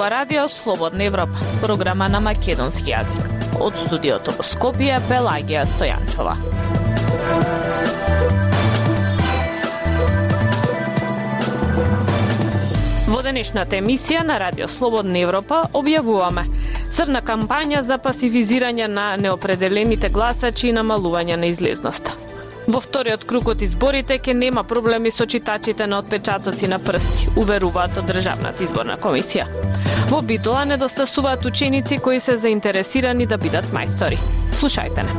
ова радио Слободна Европа, програма на македонски јазик. Од студиото во Скопје, Пелагија Стојанчова. Во денешната емисија на Радио Слободна Европа објавуваме црна кампања за пасивизирање на неопределените гласачи и намалување на излезноста. Во вториот круг од изборите ќе нема проблеми со читачите на отпечатоци на прсти, уверуваат од Државната изборна комисија. Во Битола недостасуваат ученици кои се заинтересирани да бидат мајстори. Слушајте не.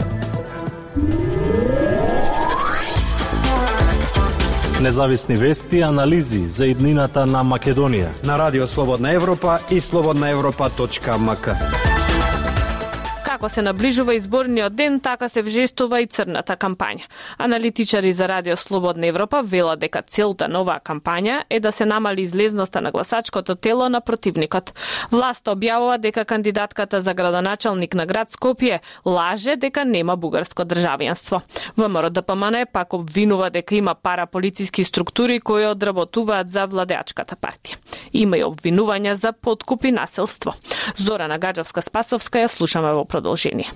Независни вести и анализи за иднината на Македонија на Радио Слободна Европа и слободнаевропа.мк. Како се наближува изборниот ден, така се вжестува и црната кампања. Аналитичари за Радио Слободна Европа велат дека целта на оваа кампања е да се намали излезноста на гласачкото тело на противникот. Власта објавува дека кандидатката за градоначалник на град Скопје лаже дека нема бугарско државјанство. ВМРО ДПМН пак обвинува дека има параполициски структури кои одработуваат за владеачката партија. Има и обвинувања за подкуп и населство. Зорана Гаджевска Спасовска ја слушаме во продолжение продолжение.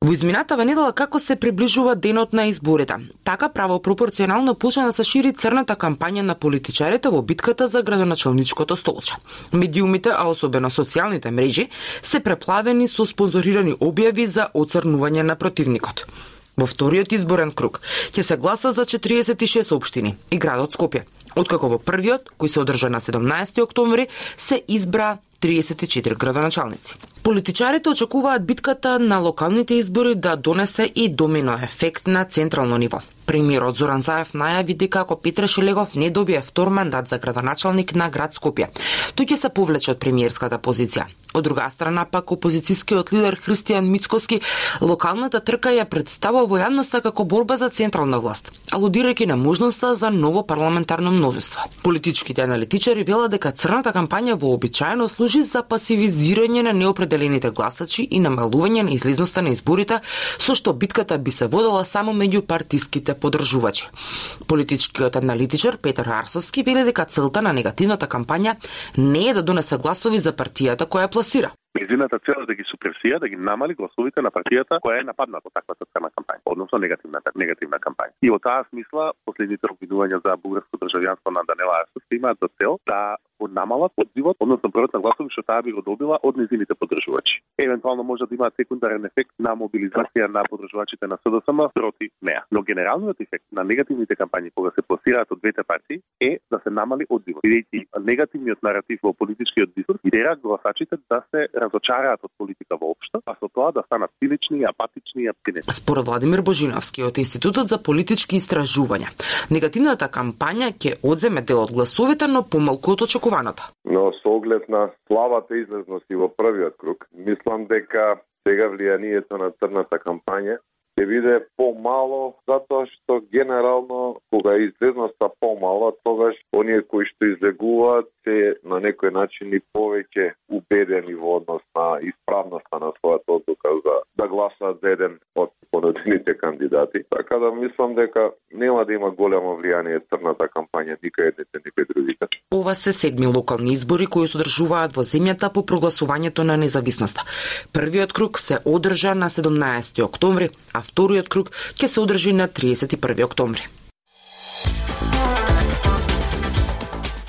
Во изминатава недела како се приближува денот на изборите, така право пропорционално почна се шири црната кампања на политичарите во битката за градоначалничкото столче. Медиумите, а особено социјалните мрежи, се преплавени со спонзорирани објави за оцрнување на противникот. Во вториот изборен круг ќе се гласа за 46 општини и градот Скопје, откако во првиот, кој се одржа на 17 октомври, се избра 34 градоначалници. Политичарите очекуваат битката на локалните избори да донесе и домино ефект на централно ниво. Премиерот Зоран Заев најави дека ако Петре Шелегов не добие втор мандат за градоначалник на град Скопје, тој ќе се повлече од премиерската позиција. Од друга страна пак опозицијскиот лидер Христијан Мицкоски локалната трка ја представува во јавноста како борба за централна власт, алудирајќи на можноста за ново парламентарно мнозинство. Политичките аналитичари велат дека црната кампања вообичаено служи за пасивизирање на неопределените гласачи и намалување на излизноста на изборите, со што битката би се водела само меѓу партиските поддржувачи. Политичкиот аналитичар Петар Арсовски вели дека целта на негативната кампања не е да донесе гласови за партијата која ја пласира, Незината цел е да ги супресира, да ги намали гласовите на партијата која е нападната од таквата црна кампања, односно негативната негативна кампања. И од таа смисла последните обвинувања за бугарско државјанство на Данела Арсовски имаат за цел да намалат одзивот, односно бројот на гласови што таа би го добила од незините поддржувачи. Евентуално може да има секундарен ефект на мобилизација на поддржувачите на СДСМ против неа. Но генералниот ефект на негативните кампањи кога се пласираат од двете партии е да се намали одзивот. Бидејќи негативниот наратив во политичкиот дискурс идеја гласачите да се разочараат од политика воопшто, а со тоа да станат цинични, апатични и абстинентни. Според Владимир Божиновски од Институтот за политички истражувања, негативната кампања ќе одземе дел од гласовите, но помалку од очекуваното. Но со оглед на славата излезности во првиот круг, мислам дека сега влијанието на црната кампања ќе биде помало затоа што генерално кога излезноста помала, тогаш оние кои што излегуваат се на некој начин и повеќе убедени во однос на исправноста на својата одлука за да гласаат за еден од понудените кандидати. Така да мислам дека нема да има големо влијание црната кампања ника едните ни другите. Ова се седми локални избори кои се одржуваат во земјата по прогласувањето на независноста. Првиот круг се одржа на 17 октомври, а вториот круг ќе се одржи на 31 октомври.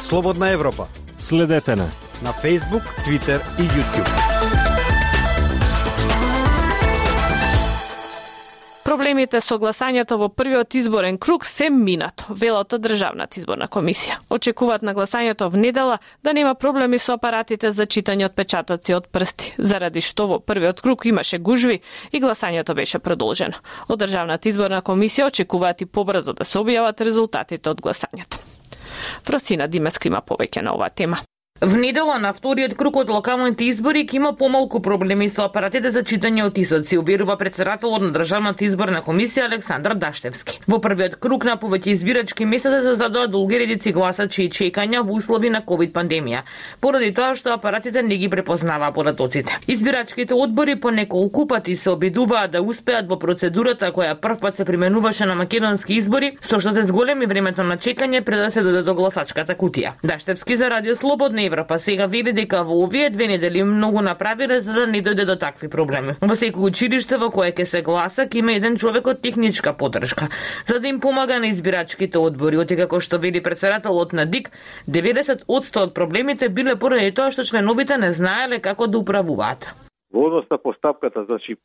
Слободна Европа. Следете на на Facebook, Twitter и YouTube. Проблемите со гласањето во првиот изборен круг се минато, Велата Државната изборна комисија. Очекуваат на гласањето в недела да нема проблеми со апаратите за читање од печатоци од прсти, заради што во првиот круг имаше гужви и гласањето беше продолжено. Од Државната изборна комисија очекуваат и побрзо да се објават резултатите од гласањето. Фросина Димеска има повеќе на оваа тема. В недела на вториот круг од локалните избори ќе има помалку проблеми со апаратите за читање од тисоци, уверува председателот на Државната изборна комисија Александар Даштевски. Во првиот круг на повеќе избирачки места се создадоа долги редици гласачи и чекања во услови на ковид пандемија, поради тоа што апаратите не ги препознаваа податоците. Избирачките одбори по неколку пати се обидуваа да успеат во процедурата која првпат се применуваше на македонски избори, со што се зголеми времето на чекање пред да се додаде до гласачката кутија. Даштевски за Радио Слободна Европа сега вели дека во овие две недели многу направиле за да не дојде до такви проблеми. Во секој училиште во кое ќе се гласа ќе има еден човек од техничка поддршка, за да им помага на избирачките одбори, оти како што вели председателот на ДИК, 90% од проблемите биле поради тоа што членовите не знаеле како да управуваат. Во однос на постапката, значи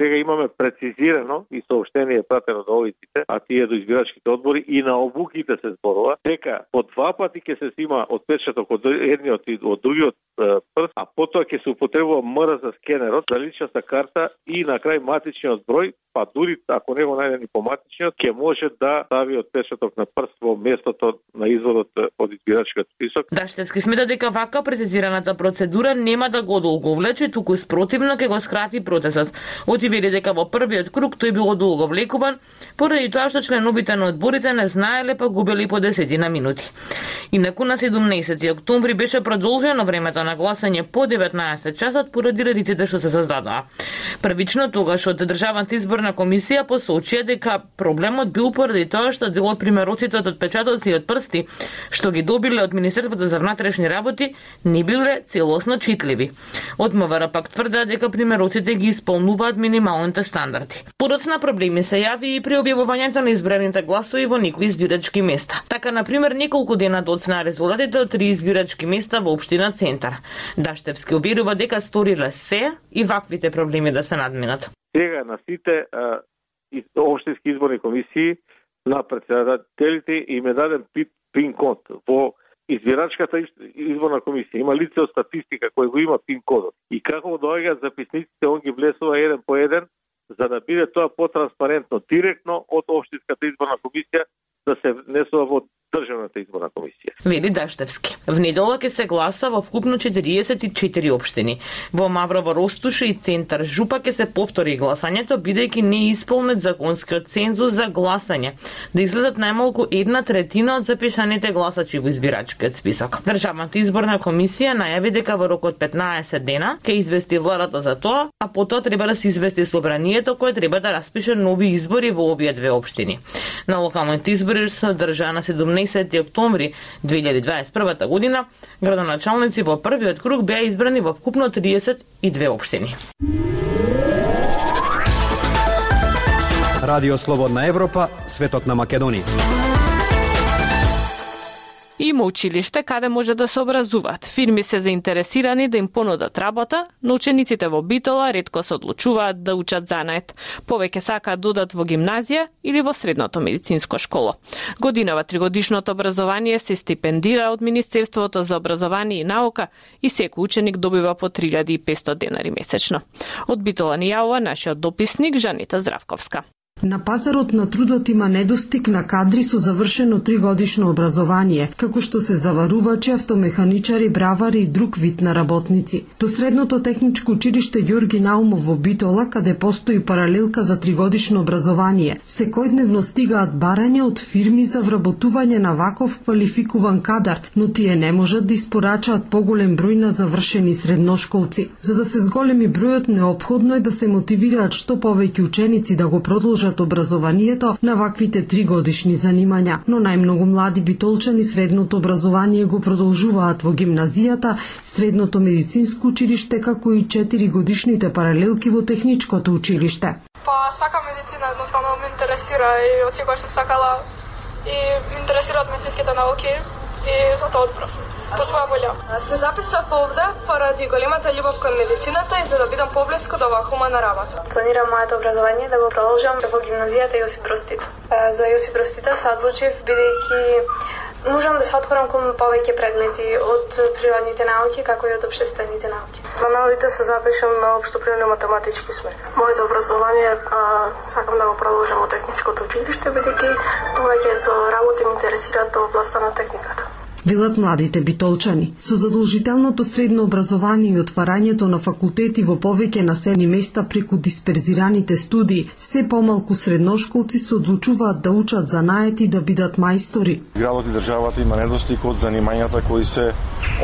сега имаме прецизирано и сообщение пратено до овиците, а тие до избирачките одбори и на обуките се зборува, дека по два пати ќе се сима отпечаток од едниот и од другиот прст, а потоа ќе се употребува МР за скенерот, за личната карта и на крај матичниот број, па дури ако не го најде ни по матичниот, ќе може да стави отпечаток на прст во местото на изводот од избирачкиот список. Даштевски смета дека вака прецизираната процедура нема да го одолговлече, туку Противно ќе го скрати процесот. Отивери дека во првиот круг тој бил одолговлекуван поради тоа што членовите на одборите не знаеле па губели по десетина минути. Инаку на 17 октомври беше продолжено времето на гласање по 19 часот поради редиците што се создадоа. Првично тогаш од Државната изборна комисија посочија дека проблемот бил поради тоа што дел од примероците од отпечатоци и од прсти што ги добиле од Министерството за внатрешни работи не биле целосно читливи. Од МВР пак тврдеа дека примероците ги исполнуваат минималните стандарди. Подоцна проблеми се јави и при објавувањето на избраните гласови во некои избирачки места. Така, на пример, неколку дена до на резултатите од три избирачки места во општина Центар. Даштевски уверува дека сториле се и ваквите проблеми да се надминат. Сега на сите а, општински изборни комисии на председателите им е даден пин код во избирачката изборна комисија има лице од статистика кој го има пин кодот и како доаѓа записниците он ги влесува еден по еден за да биде тоа потранспарентно директно од општинската изборна комисија да се внесува во Државната изборна комисија. Вели Даштевски. В недела ќе се гласа во вкупно 44 општини. Во Маврово Ростуше и Центар Жупа ќе се повтори гласањето бидејќи не исполнет законскиот цензус за гласање, да излезат најмалку една третина од запишаните гласачи во избирачкиот список. Државната изборна комисија најави дека во рокот 15 дена ќе извести владата за тоа, а потоа треба да се извести собранието кое треба да распише нови избори во овие две општини. На локалните избори се одржа на 17 октомври 2021 година, градоначалници во првиот круг беа избрани во вкупно 32 општини. Радио Слободна Европа, светот на Македонија. Има училиште каде може да се образуваат. Фирми се заинтересирани да им понудат работа, но учениците во Битола ретко се одлучуваат да учат занает. Повеќе сакаат да одат во гимназија или во средното медицинско школо. Годинава тригодишното образование се стипендира од Министерството за образование и наука и секој ученик добива по 3500 денари месечно. Од Битола ни јавува нашиот дописник Жанита Здравковска. На пазарот на трудот има недостиг на кадри со завршено тригодишно образование, како што се заварувачи, автомеханичари, бравари и друг вид на работници. До средното техничко училиште Ѓорги Наумов во Битола, каде постои паралелка за тригодишно образование, секојдневно стигаат барања од фирми за вработување на ваков квалификуван кадар, но тие не можат да испорачаат поголем број на завршени средношколци. За да се зголеми бројот, необходно е да се мотивираат што повеќе ученици да го продолжат продолжат образованието на ваквите тригодишни занимања, но најмногу млади битолчани средното образование го продолжуваат во гимназијата, средното медицинско училиште, како и 4 годишните паралелки во техничкото училиште. Па сакам медицина, едноставно ме интересира и од секогаш сум сакала и ме интересираат медицинските науки и затоа одбрав по своја волја. Се запишав овде поради големата љубов кон медицината и за да бидам поблиску до оваа хумана работа. Планирам моето образование да го продолжам во гимназијата Јосип Брос Тито. За Јосип Брос Тито се одлучив бидејќи можам да се отворам кон повеќе предмети од природните науки како и од обштествените науки. Плановите се запишам на општо природно математички смер. Моето образование а, сакам да го продолжам во техничкото училиште бидејќи повеќето работи ме интересираат во областа на техниката велат младите битолчани. Со задолжителното средно образование и отварањето на факултети во повеќе населени места преку дисперзираните студии, се помалку средношколци се одлучуваат да учат занаети да бидат мајстори. Градот и државата има недостиг од занимањата кои се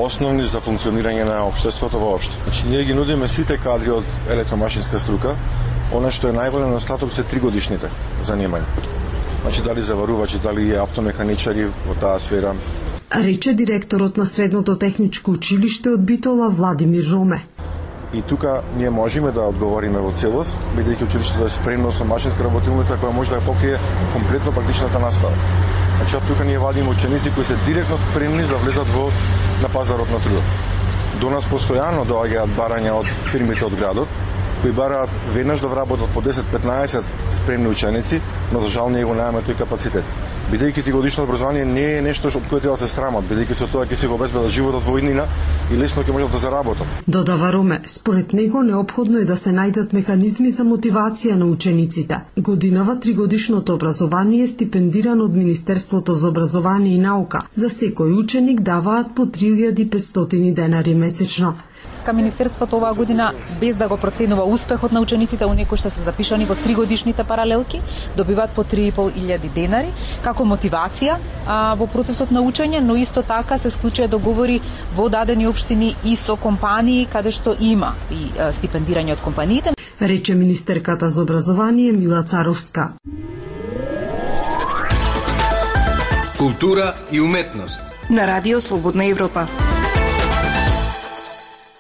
основни за функционирање на општеството воопшто. Значи, ние ги нудиме сите кадри од електромашинска струка, Оно што е најголем недостаток се тригодишните занимања. Значи дали заварувачи, дали автомеханичари во таа сфера, рече директорот на Средното техничко училиште од Битола Владимир Роме. И тука ние можеме да одговориме во целост, бидејќи училиштето е спремно со машинска работилница која може да покрие комплетно практичната настава. Значи од тука ние вадиме ученици кои се директно спремни за влезат во на пазарот на трудот. До нас постојано доаѓаат барања од фирмите од градот, кои бараат веднаш да вработат по 10-15 спремни ученици, но за жал ние го немаме тој капацитет. Бидејќи ти годишно образование не е нешто од кое треба да се страмат, бидејќи со тоа ќе се го обезбедат животот во иднина и лесно ќе можат да заработат. Додава Роме, според него необходно е да се најдат механизми за мотивација на учениците. Годинава тригодишното образование е стипендирано од Министерството за образование и наука. За секој ученик даваат по 3500 денари месечно кај Министерството оваа година, без да го проценува успехот на учениците, оние кои што се запишани во тригодишните паралелки, добиваат по 3.500 денари, како мотивација а, во процесот на учење, но исто така се склучува договори во дадени општини и со компании каде што има и а, стипендирање од компаниите. Рече министерката за образование Мила Царовска. Култура и уметност. На Радио Слободна Европа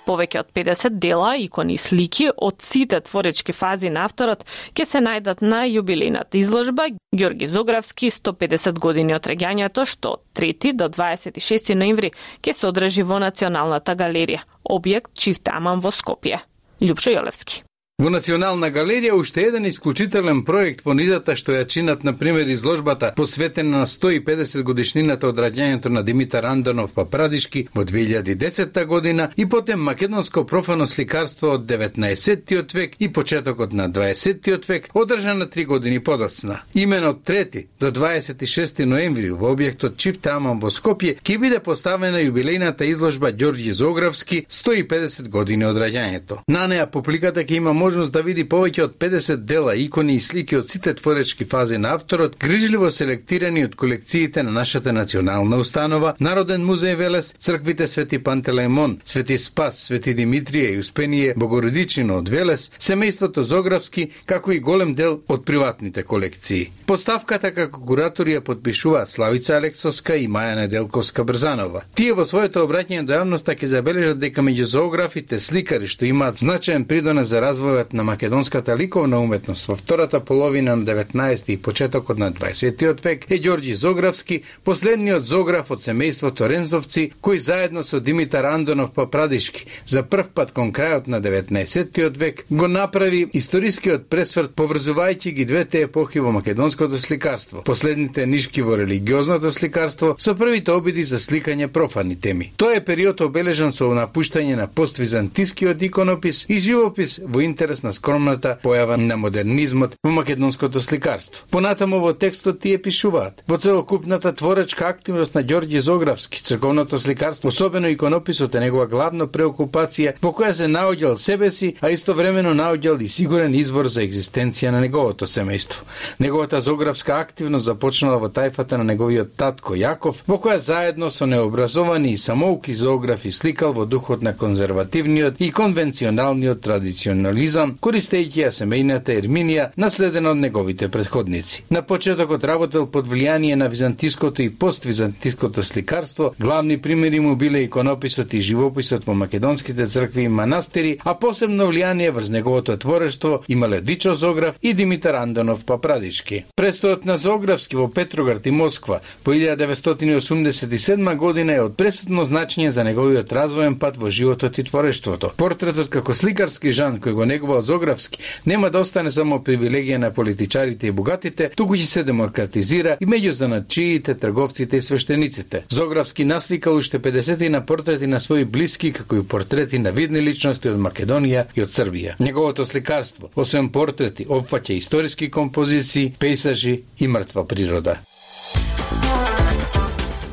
повеќе од 50 дела, икони и слики од сите творечки фази на авторот ќе се најдат на јубилејната изложба Ѓорги Зографски 150 години од реѓањето што од 3 до 26 ноември ќе се одржи во Националната галерија, објект Чифтаман во Скопје. Лјупшо Јолевски. Во Национална галерија уште еден исклучителен проект во низата што ја чинат на пример изложбата посветена на 150 годишнината од раѓањето на Димитар Андонов Папрадишки во 2010 година и потем македонско профано сликарство од 19 век и почетокот на 20 век, одржана три години подоцна. Имено од 3 до 26 ноември во објектот Чифт Аман во Скопје ќе биде поставена јубилејната изложба Ѓорѓи Зографски 150 години од раѓањето. На неа публиката ќе има можност да види повеќе од 50 дела, икони и слики од сите творечки фази на авторот, грижливо селектирани од колекциите на нашата национална установа, Народен музеј Велес, црквите Свети Пантелеймон, Свети Спас, Свети Димитрија и Успение Богородичино од Велес, семејството Зографски, како и голем дел од приватните колекции. Поставката како куратори ја подпишуваат Славица Алексовска и Маја Неделковска Брзанова. Тие во своето обраќање до јавноста ќе забележат дека меѓу зоографите сликари што имаат значаен придонес за развој развојот на македонската ликовна уметност во втората половина на 19 и почетокот на 20 век е Ѓорѓи Зографски, последниот зограф од семејството Рензовци, кој заедно со Димитар Андонов Папрадишки за прв пат кон крајот на 19 век го направи историскиот пресврт поврзувајќи ги двете епохи во македонското сликарство. Последните нишки во религиозното сликарство со првите обиди за сликање профани теми. Тоа е период обележан со напуштање на поствизантискиот иконопис и живопис во интернет интерес на скромната појава на модернизмот во македонското сликарство. Понатамо во текстот тие пишуваат. Во целокупната творечка активност на Ѓорѓи Зографски, црковното сликарство, особено иконописот е негова главна преокупација во која се наоѓал себе си, а истовремено наоѓал и сигурен извор за екзистенција на неговото семејство. Неговата зографска активност започнала во тајфата на неговиот татко Јаков, во која заедно со необразовани и самоуки зографи сликал во духот на конзервативниот и конвенционалниот традиционализм комунизам, користејќи ја семејната Ерминија, наследена од неговите предходници. На почетокот работел под влијание на византиското и поствизантиското сликарство, главни примери му биле иконописот и живописот во македонските цркви и манастири, а посебно влијание врз неговото творештво имале Дичо Зограф и Димитар Андонов Папрадички. Престојот на Зографски во Петроград и Москва по 1987 година е од пресудно значење за неговиот развоен пат во животот и творештвото. Портретот како сликарски жан кој го негова Зографски нема да остане само привилегија на политичарите и богатите, туку ќе се демократизира и меѓу заначиите, трговците и свештениците. Зографски насликал уште 50 на портрети на своји блиски, како и портрети на видни личности од Македонија и од Србија. Неговото сликарство, освен портрети, опфаќа историски композиции, пейсажи и мртва природа.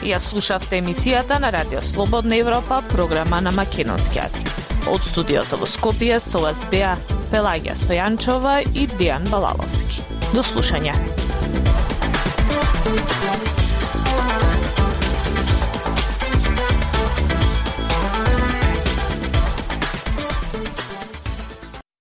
Ја слушавте емисијата на Радио Слободна Европа, програма на македонски јазик. Од студиото во Скопје со вас беа Пелагија Стојанчова и Дијан Балаловски. До слушање.